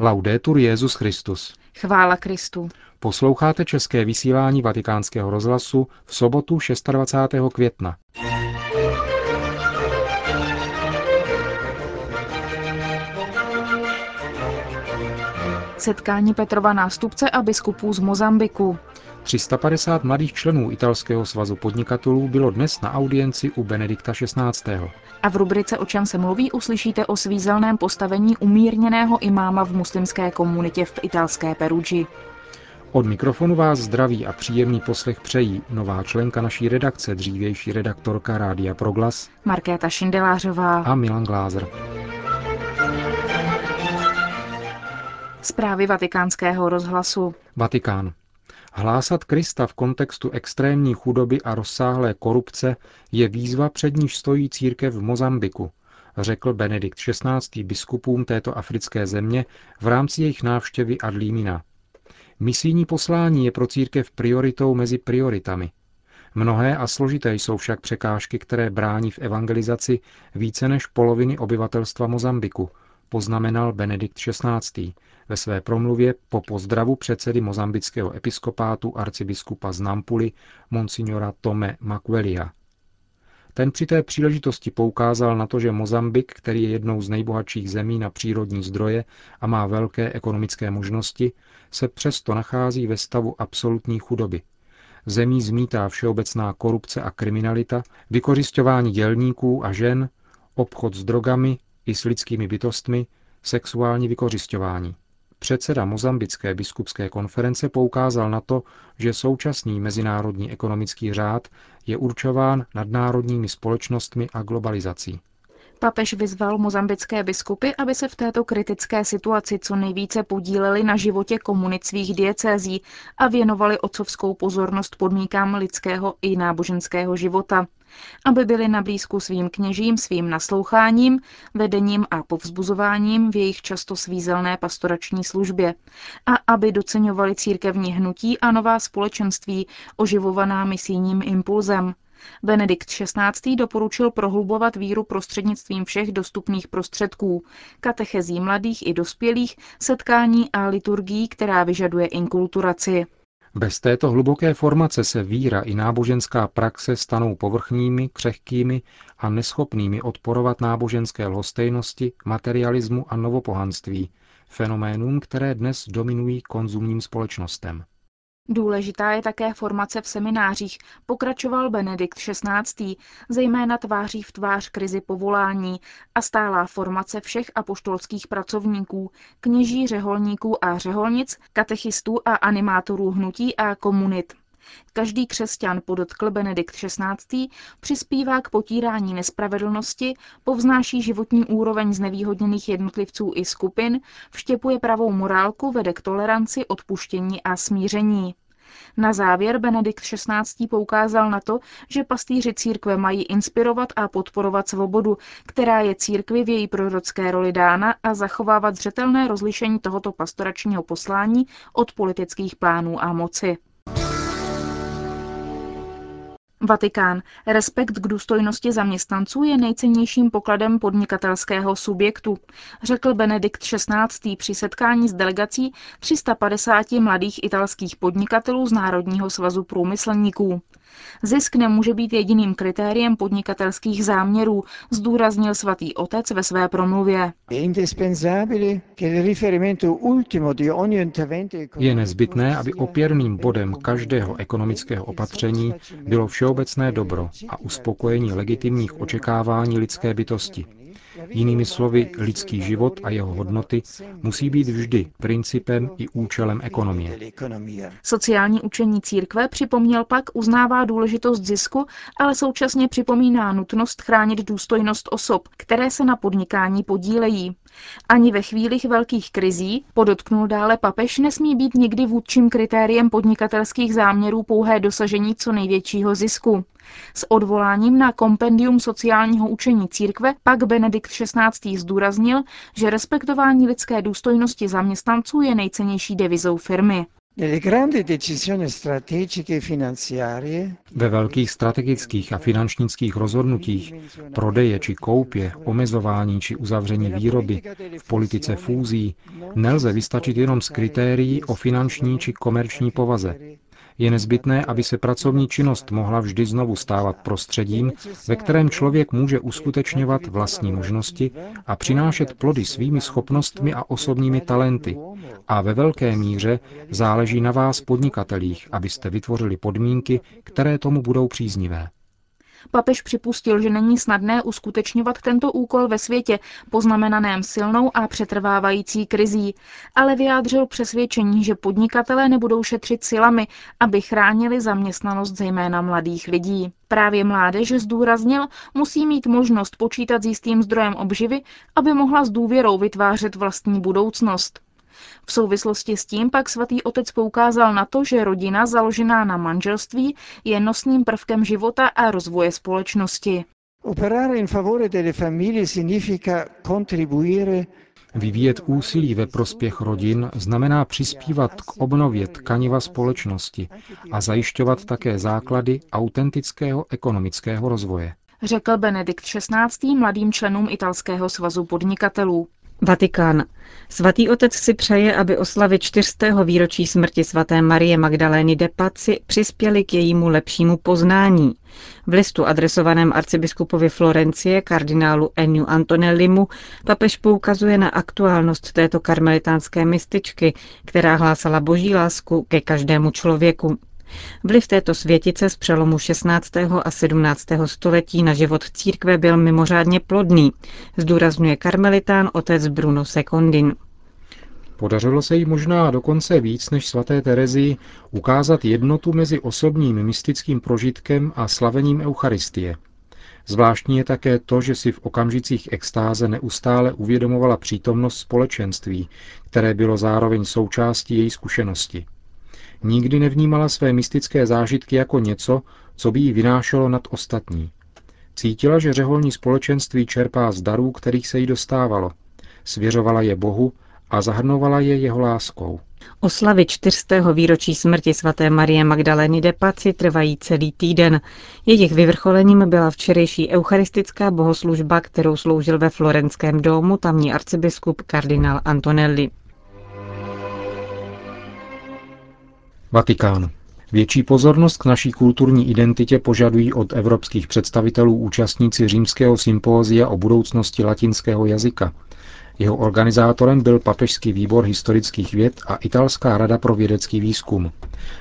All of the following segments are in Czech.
Laudetur Jezus Christus. Chvála Kristu. Posloucháte české vysílání Vatikánského rozhlasu v sobotu 26. května. Setkání Petrova nástupce a biskupů z Mozambiku. 350 mladých členů italského svazu podnikatelů bylo dnes na audienci u Benedikta XVI. A v rubrice O čem se mluví uslyšíte o svízelném postavení umírněného imáma v muslimské komunitě v italské Perugi. Od mikrofonu vás zdraví a příjemný poslech přejí nová členka naší redakce, dřívější redaktorka Rádia Proglas Markéta Šindelářová a Milan Glázer. Zprávy vatikánského rozhlasu. Vatikán. Hlásat Krista v kontextu extrémní chudoby a rozsáhlé korupce je výzva, před níž stojí církev v Mozambiku, řekl Benedikt XVI. biskupům této africké země v rámci jejich návštěvy Adlímina. Misijní poslání je pro církev prioritou mezi prioritami. Mnohé a složité jsou však překážky, které brání v evangelizaci více než poloviny obyvatelstva Mozambiku, poznamenal Benedikt XVI. ve své promluvě po pozdravu předsedy mozambického episkopátu arcibiskupa z Nampuli, monsignora Tome Makuelia. Ten při té příležitosti poukázal na to, že Mozambik, který je jednou z nejbohatších zemí na přírodní zdroje a má velké ekonomické možnosti, se přesto nachází ve stavu absolutní chudoby. Zemí zmítá všeobecná korupce a kriminalita, vykořišťování dělníků a žen, obchod s drogami i s lidskými bytostmi, sexuální vykořišťování. Předseda Mozambické biskupské konference poukázal na to, že současný mezinárodní ekonomický řád je určován nadnárodními společnostmi a globalizací. Papež vyzval mozambické biskupy, aby se v této kritické situaci co nejvíce podíleli na životě komunit svých diecézí a věnovali otcovskou pozornost podmínkám lidského i náboženského života. Aby byli na blízku svým kněžím, svým nasloucháním, vedením a povzbuzováním v jejich často svízelné pastorační službě. A aby doceňovali církevní hnutí a nová společenství oživovaná misijním impulzem. Benedikt XVI. doporučil prohlubovat víru prostřednictvím všech dostupných prostředků, katechezí mladých i dospělých, setkání a liturgií, která vyžaduje inkulturaci. Bez této hluboké formace se víra i náboženská praxe stanou povrchními, křehkými a neschopnými odporovat náboženské lhostejnosti, materialismu a novopohanství, fenoménům, které dnes dominují konzumním společnostem. Důležitá je také formace v seminářích, pokračoval Benedikt XVI., zejména tváří v tvář krizi povolání a stálá formace všech apoštolských pracovníků, kněží, řeholníků a řeholnic, katechistů a animátorů hnutí a komunit. Každý křesťan, podotkl Benedikt XVI., přispívá k potírání nespravedlnosti, povznáší životní úroveň znevýhodněných jednotlivců i skupin, vštěpuje pravou morálku, vede k toleranci, odpuštění a smíření. Na závěr Benedikt XVI. poukázal na to, že pastýři církve mají inspirovat a podporovat svobodu, která je církvi v její prorocké roli dána a zachovávat zřetelné rozlišení tohoto pastoračního poslání od politických plánů a moci. Vatikán. Respekt k důstojnosti zaměstnanců je nejcennějším pokladem podnikatelského subjektu, řekl Benedikt XVI. při setkání s delegací 350 mladých italských podnikatelů z Národního svazu průmyslníků. Zisk nemůže být jediným kritériem podnikatelských záměrů, zdůraznil svatý otec ve své promluvě. Je nezbytné, aby opěrným bodem každého ekonomického opatření bylo všeobecné dobro a uspokojení legitimních očekávání lidské bytosti. Jinými slovy, lidský život a jeho hodnoty musí být vždy principem i účelem ekonomie. Sociální učení církve připomněl pak uznává důležitost zisku, ale současně připomíná nutnost chránit důstojnost osob, které se na podnikání podílejí. Ani ve chvílích velkých krizí, podotknul dále papež, nesmí být nikdy vůdčím kritériem podnikatelských záměrů pouhé dosažení co největšího zisku. S odvoláním na kompendium sociálního učení církve pak Benedikt XVI. zdůraznil, že respektování lidské důstojnosti zaměstnanců je nejcennější devizou firmy. Ve velkých strategických a finančnických rozhodnutích, prodeje či koupě, omezování či uzavření výroby, v politice fúzí, nelze vystačit jenom z kritérií o finanční či komerční povaze. Je nezbytné, aby se pracovní činnost mohla vždy znovu stávat prostředím, ve kterém člověk může uskutečňovat vlastní možnosti a přinášet plody svými schopnostmi a osobními talenty. A ve velké míře záleží na vás podnikatelích, abyste vytvořili podmínky, které tomu budou příznivé. Papež připustil, že není snadné uskutečňovat tento úkol ve světě, poznamenaném silnou a přetrvávající krizí, ale vyjádřil přesvědčení, že podnikatelé nebudou šetřit silami, aby chránili zaměstnanost zejména mladých lidí. Právě mládež zdůraznil, musí mít možnost počítat s jistým zdrojem obživy, aby mohla s důvěrou vytvářet vlastní budoucnost. V souvislosti s tím pak svatý otec poukázal na to, že rodina založená na manželství je nosným prvkem života a rozvoje společnosti. Vyvíjet úsilí ve prospěch rodin znamená přispívat k obnově tkaniva společnosti a zajišťovat také základy autentického ekonomického rozvoje. Řekl Benedikt XVI. mladým členům italského svazu podnikatelů. Vatikán. Svatý otec si přeje, aby oslavy čtyřstého výročí smrti svaté Marie Magdalény de Paci přispěly k jejímu lepšímu poznání. V listu adresovaném arcibiskupovi Florencie, kardinálu Eniu Antonellimu, papež poukazuje na aktuálnost této karmelitánské mističky, která hlásala boží lásku ke každému člověku. Vliv této světice z přelomu 16. a 17. století na život církve byl mimořádně plodný, zdůrazňuje karmelitán otec Bruno Secondin. Podařilo se jí možná dokonce víc než svaté Terezii ukázat jednotu mezi osobním mystickým prožitkem a slavením Eucharistie. Zvláštní je také to, že si v okamžicích extáze neustále uvědomovala přítomnost společenství, které bylo zároveň součástí její zkušenosti. Nikdy nevnímala své mystické zážitky jako něco, co by jí vynášelo nad ostatní. Cítila, že řeholní společenství čerpá z darů, kterých se jí dostávalo. Svěřovala je Bohu a zahrnovala je jeho láskou. Oslavy čtyřstého výročí smrti svaté Marie Magdalény de Paci trvají celý týden. Jejich vyvrcholením byla včerejší eucharistická bohoslužba, kterou sloužil ve Florenském domu tamní arcibiskup kardinál Antonelli. Vatikán. Větší pozornost k naší kulturní identitě požadují od evropských představitelů účastníci římského sympózia o budoucnosti latinského jazyka. Jeho organizátorem byl Papežský výbor historických věd a Italská rada pro vědecký výzkum.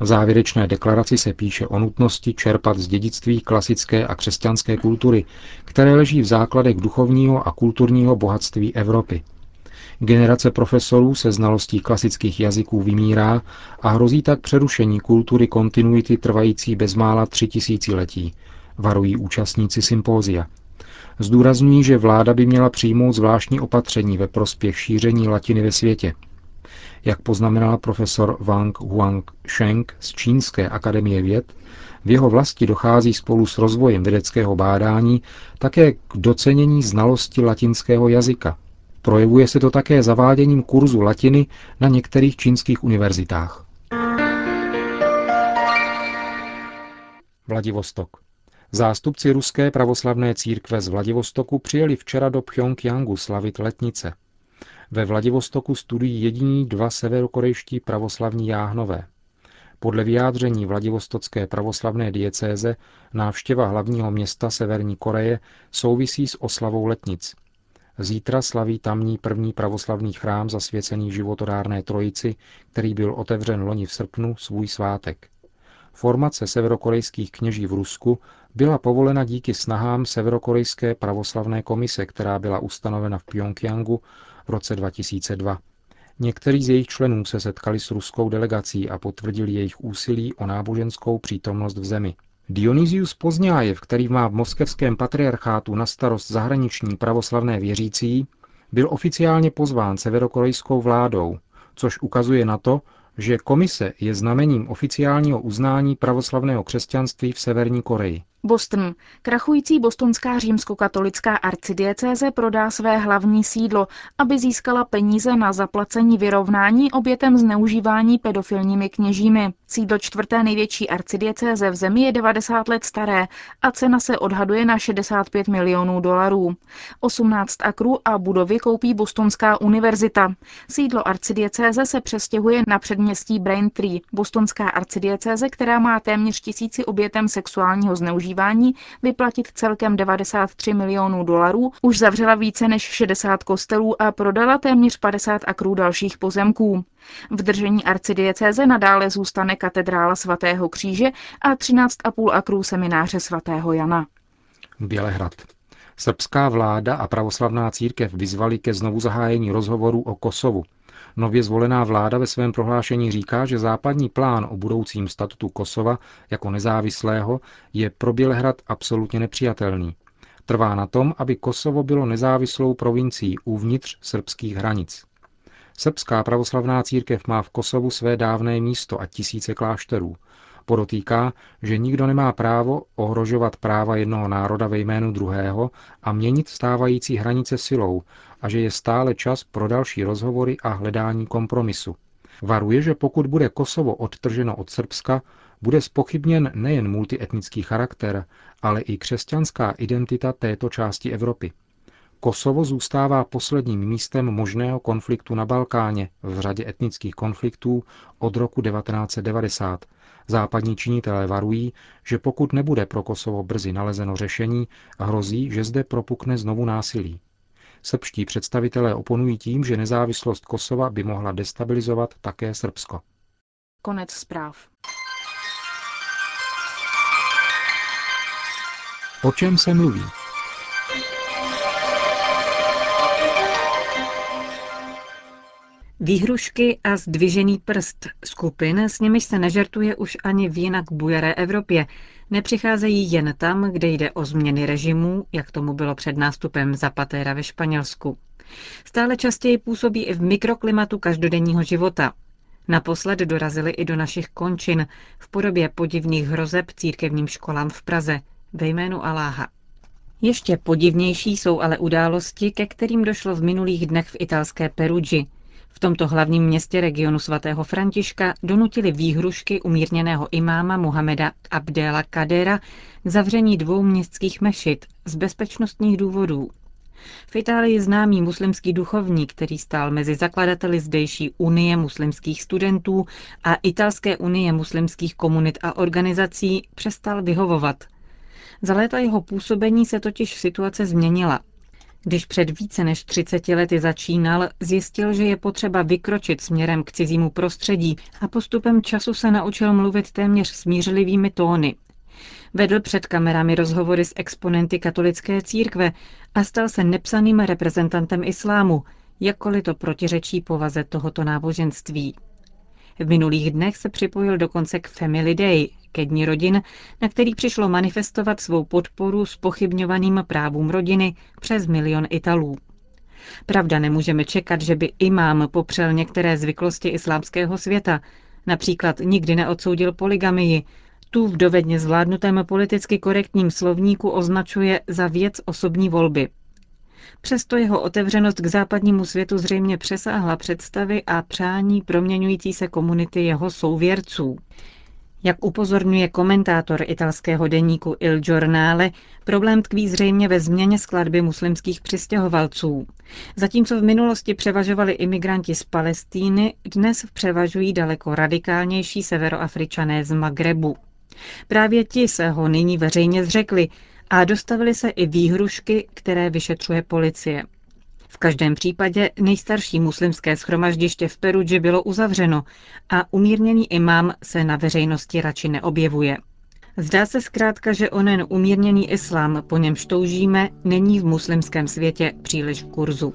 V závěrečné deklaraci se píše o nutnosti čerpat z dědictví klasické a křesťanské kultury, které leží v základech duchovního a kulturního bohatství Evropy. Generace profesorů se znalostí klasických jazyků vymírá a hrozí tak přerušení kultury kontinuity trvající bezmála tři tisíciletí, varují účastníci sympózia. Zdůrazňují, že vláda by měla přijmout zvláštní opatření ve prospěch šíření latiny ve světě. Jak poznamenal profesor Wang Huang Sheng z Čínské akademie věd, v jeho vlasti dochází spolu s rozvojem vědeckého bádání také k docenění znalosti latinského jazyka, Projevuje se to také zaváděním kurzu latiny na některých čínských univerzitách. Vladivostok. Zástupci ruské pravoslavné církve z Vladivostoku přijeli včera do Pyongyangu slavit letnice. Ve Vladivostoku studují jediní dva severokorejští pravoslavní jáhnové. Podle vyjádření Vladivostocké pravoslavné diecéze návštěva hlavního města Severní Koreje souvisí s oslavou letnic – Zítra slaví tamní první pravoslavný chrám zasvěcený životodárné trojici, který byl otevřen loni v srpnu, svůj svátek. Formace severokorejských kněží v Rusku byla povolena díky snahám Severokorejské pravoslavné komise, která byla ustanovena v Pyongyangu v roce 2002. Někteří z jejich členů se setkali s ruskou delegací a potvrdili jejich úsilí o náboženskou přítomnost v zemi. Dionysius Pozňájev, který má v moskevském patriarchátu na starost zahraniční pravoslavné věřící, byl oficiálně pozván severokorejskou vládou, což ukazuje na to, že komise je znamením oficiálního uznání pravoslavného křesťanství v Severní Koreji. Boston. Krachující bostonská římskokatolická arcidiecéze prodá své hlavní sídlo, aby získala peníze na zaplacení vyrovnání obětem zneužívání pedofilními kněžími. Sídlo čtvrté největší arcidiecéze v zemi je 90 let staré a cena se odhaduje na 65 milionů dolarů. 18 akrů a budovy koupí Bostonská univerzita. Sídlo arcidiecéze se přestěhuje na předměstí Braintree. Bostonská arcidiecéze, která má téměř tisíci obětem sexuálního zneužívání, vyplatit celkem 93 milionů dolarů, už zavřela více než 60 kostelů a prodala téměř 50 akrů dalších pozemků. V držení arcidiecéze nadále zůstane katedrála svatého kříže a 13,5 akrů semináře svatého Jana. Bělehrad. Srbská vláda a pravoslavná církev vyzvali ke znovu zahájení rozhovorů o Kosovu. Nově zvolená vláda ve svém prohlášení říká, že západní plán o budoucím statutu Kosova jako nezávislého je pro Bělehrad absolutně nepřijatelný. Trvá na tom, aby Kosovo bylo nezávislou provincií uvnitř srbských hranic. Srbská pravoslavná církev má v Kosovu své dávné místo a tisíce klášterů. Podotýká, že nikdo nemá právo ohrožovat práva jednoho národa ve jménu druhého a měnit stávající hranice silou a že je stále čas pro další rozhovory a hledání kompromisu. Varuje, že pokud bude Kosovo odtrženo od Srbska, bude spochybněn nejen multietnický charakter, ale i křesťanská identita této části Evropy. Kosovo zůstává posledním místem možného konfliktu na Balkáně v řadě etnických konfliktů od roku 1990. Západní činitelé varují, že pokud nebude pro Kosovo brzy nalezeno řešení, hrozí, že zde propukne znovu násilí. Srbští představitelé oponují tím, že nezávislost Kosova by mohla destabilizovat také Srbsko. Konec zpráv. O čem se mluví? Výhrušky a zdvižený prst skupin, s nimiž se nežertuje už ani v jinak bujaré Evropě, nepřicházejí jen tam, kde jde o změny režimů, jak tomu bylo před nástupem Zapatera ve Španělsku. Stále častěji působí i v mikroklimatu každodenního života. Naposled dorazili i do našich končin v podobě podivných hrozeb církevním školám v Praze ve jménu Aláha. Ještě podivnější jsou ale události, ke kterým došlo v minulých dnech v italské Perugii, v tomto hlavním městě regionu svatého Františka donutili výhrušky umírněného imáma Muhameda Abdela Kadera k zavření dvou městských mešit z bezpečnostních důvodů. V Itálii známý muslimský duchovník, který stál mezi zakladateli zdejší Unie muslimských studentů a Italské unie muslimských komunit a organizací, přestal vyhovovat. Za léta jeho působení se totiž situace změnila. Když před více než 30 lety začínal, zjistil, že je potřeba vykročit směrem k cizímu prostředí a postupem času se naučil mluvit téměř smířlivými tóny. Vedl před kamerami rozhovory s exponenty katolické církve a stal se nepsaným reprezentantem islámu, jakkoliv to protiřečí povaze tohoto náboženství. V minulých dnech se připojil dokonce k Family Day, ke dní rodin, na který přišlo manifestovat svou podporu s pochybňovaným právům rodiny přes milion Italů. Pravda, nemůžeme čekat, že by imám popřel některé zvyklosti islámského světa, například nikdy neodsoudil poligamii, tu v dovedně zvládnutém politicky korektním slovníku označuje za věc osobní volby. Přesto jeho otevřenost k západnímu světu zřejmě přesáhla představy a přání proměňující se komunity jeho souvěrců. Jak upozorňuje komentátor italského deníku Il Giornale, problém tkví zřejmě ve změně skladby muslimských přistěhovalců. Zatímco v minulosti převažovali imigranti z Palestíny, dnes převažují daleko radikálnější severoafričané z Magrebu. Právě ti se ho nyní veřejně zřekli a dostavili se i výhrušky, které vyšetřuje policie. V každém případě nejstarší muslimské schromaždiště v Perudži bylo uzavřeno a umírněný imám se na veřejnosti radši neobjevuje. Zdá se zkrátka, že onen umírněný islám, po němž toužíme, není v muslimském světě příliš v kurzu.